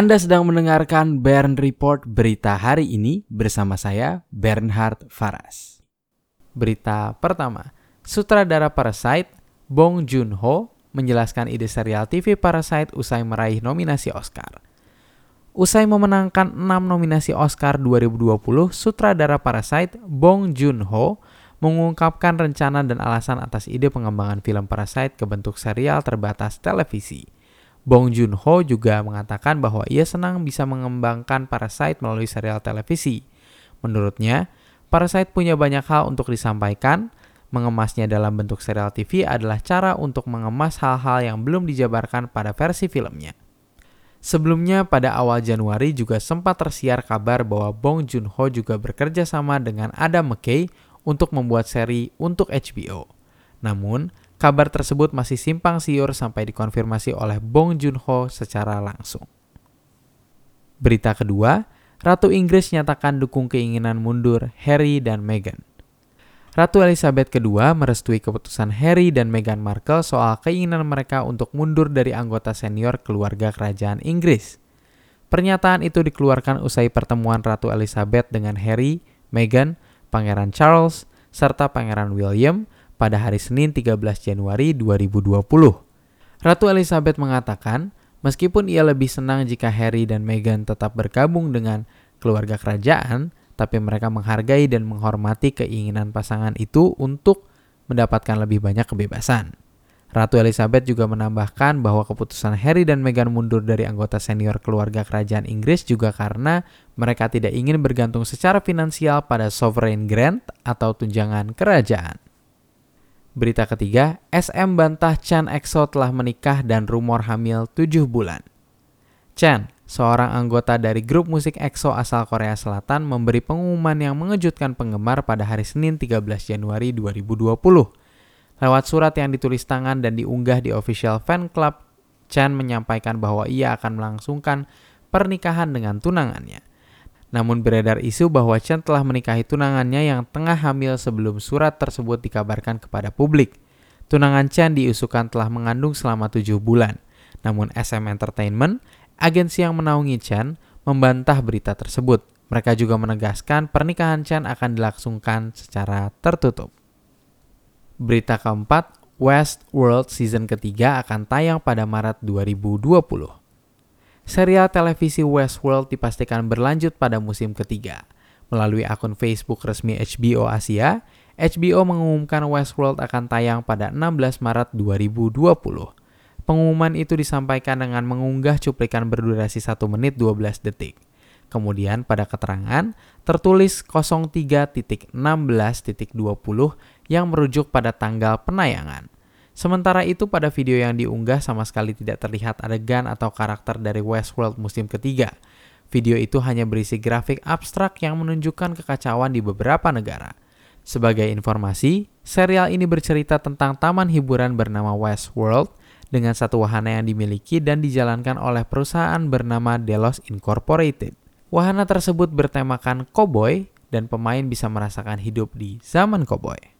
Anda sedang mendengarkan Bern Report berita hari ini bersama saya Bernhard Faras. Berita pertama, sutradara Parasite Bong Joon-ho menjelaskan ide serial TV Parasite usai meraih nominasi Oscar. Usai memenangkan 6 nominasi Oscar 2020, sutradara Parasite Bong Joon-ho mengungkapkan rencana dan alasan atas ide pengembangan film Parasite ke bentuk serial terbatas televisi. Bong Joon-ho juga mengatakan bahwa ia senang bisa mengembangkan Parasite melalui serial televisi. Menurutnya, Parasite punya banyak hal untuk disampaikan, mengemasnya dalam bentuk serial TV adalah cara untuk mengemas hal-hal yang belum dijabarkan pada versi filmnya. Sebelumnya pada awal Januari juga sempat tersiar kabar bahwa Bong Joon-ho juga bekerja sama dengan Adam McKay untuk membuat seri untuk HBO. Namun, Kabar tersebut masih simpang siur sampai dikonfirmasi oleh Bong Joon-ho secara langsung. Berita kedua, Ratu Inggris nyatakan dukung keinginan mundur Harry dan Meghan. Ratu Elizabeth II merestui keputusan Harry dan Meghan Markle soal keinginan mereka untuk mundur dari anggota senior keluarga kerajaan Inggris. Pernyataan itu dikeluarkan usai pertemuan Ratu Elizabeth dengan Harry, Meghan, Pangeran Charles, serta Pangeran William pada hari Senin 13 Januari 2020. Ratu Elizabeth mengatakan, meskipun ia lebih senang jika Harry dan Meghan tetap bergabung dengan keluarga kerajaan, tapi mereka menghargai dan menghormati keinginan pasangan itu untuk mendapatkan lebih banyak kebebasan. Ratu Elizabeth juga menambahkan bahwa keputusan Harry dan Meghan mundur dari anggota senior keluarga kerajaan Inggris juga karena mereka tidak ingin bergantung secara finansial pada sovereign grant atau tunjangan kerajaan. Berita ketiga, SM bantah Chan EXO telah menikah dan rumor hamil 7 bulan. Chan, seorang anggota dari grup musik EXO asal Korea Selatan memberi pengumuman yang mengejutkan penggemar pada hari Senin 13 Januari 2020. Lewat surat yang ditulis tangan dan diunggah di official fan club, Chan menyampaikan bahwa ia akan melangsungkan pernikahan dengan tunangannya. Namun beredar isu bahwa Chen telah menikahi tunangannya yang tengah hamil sebelum surat tersebut dikabarkan kepada publik. Tunangan Chen diusukan telah mengandung selama tujuh bulan. Namun SM Entertainment, agensi yang menaungi Chen, membantah berita tersebut. Mereka juga menegaskan pernikahan Chen akan dilangsungkan secara tertutup. Berita keempat, Westworld season ketiga akan tayang pada Maret 2020 serial televisi Westworld dipastikan berlanjut pada musim ketiga. Melalui akun Facebook resmi HBO Asia, HBO mengumumkan Westworld akan tayang pada 16 Maret 2020. Pengumuman itu disampaikan dengan mengunggah cuplikan berdurasi 1 menit 12 detik. Kemudian pada keterangan tertulis 03.16.20 yang merujuk pada tanggal penayangan. Sementara itu pada video yang diunggah sama sekali tidak terlihat adegan atau karakter dari Westworld musim ketiga. Video itu hanya berisi grafik abstrak yang menunjukkan kekacauan di beberapa negara. Sebagai informasi, serial ini bercerita tentang taman hiburan bernama Westworld dengan satu wahana yang dimiliki dan dijalankan oleh perusahaan bernama Delos Incorporated. Wahana tersebut bertemakan koboi dan pemain bisa merasakan hidup di zaman koboi.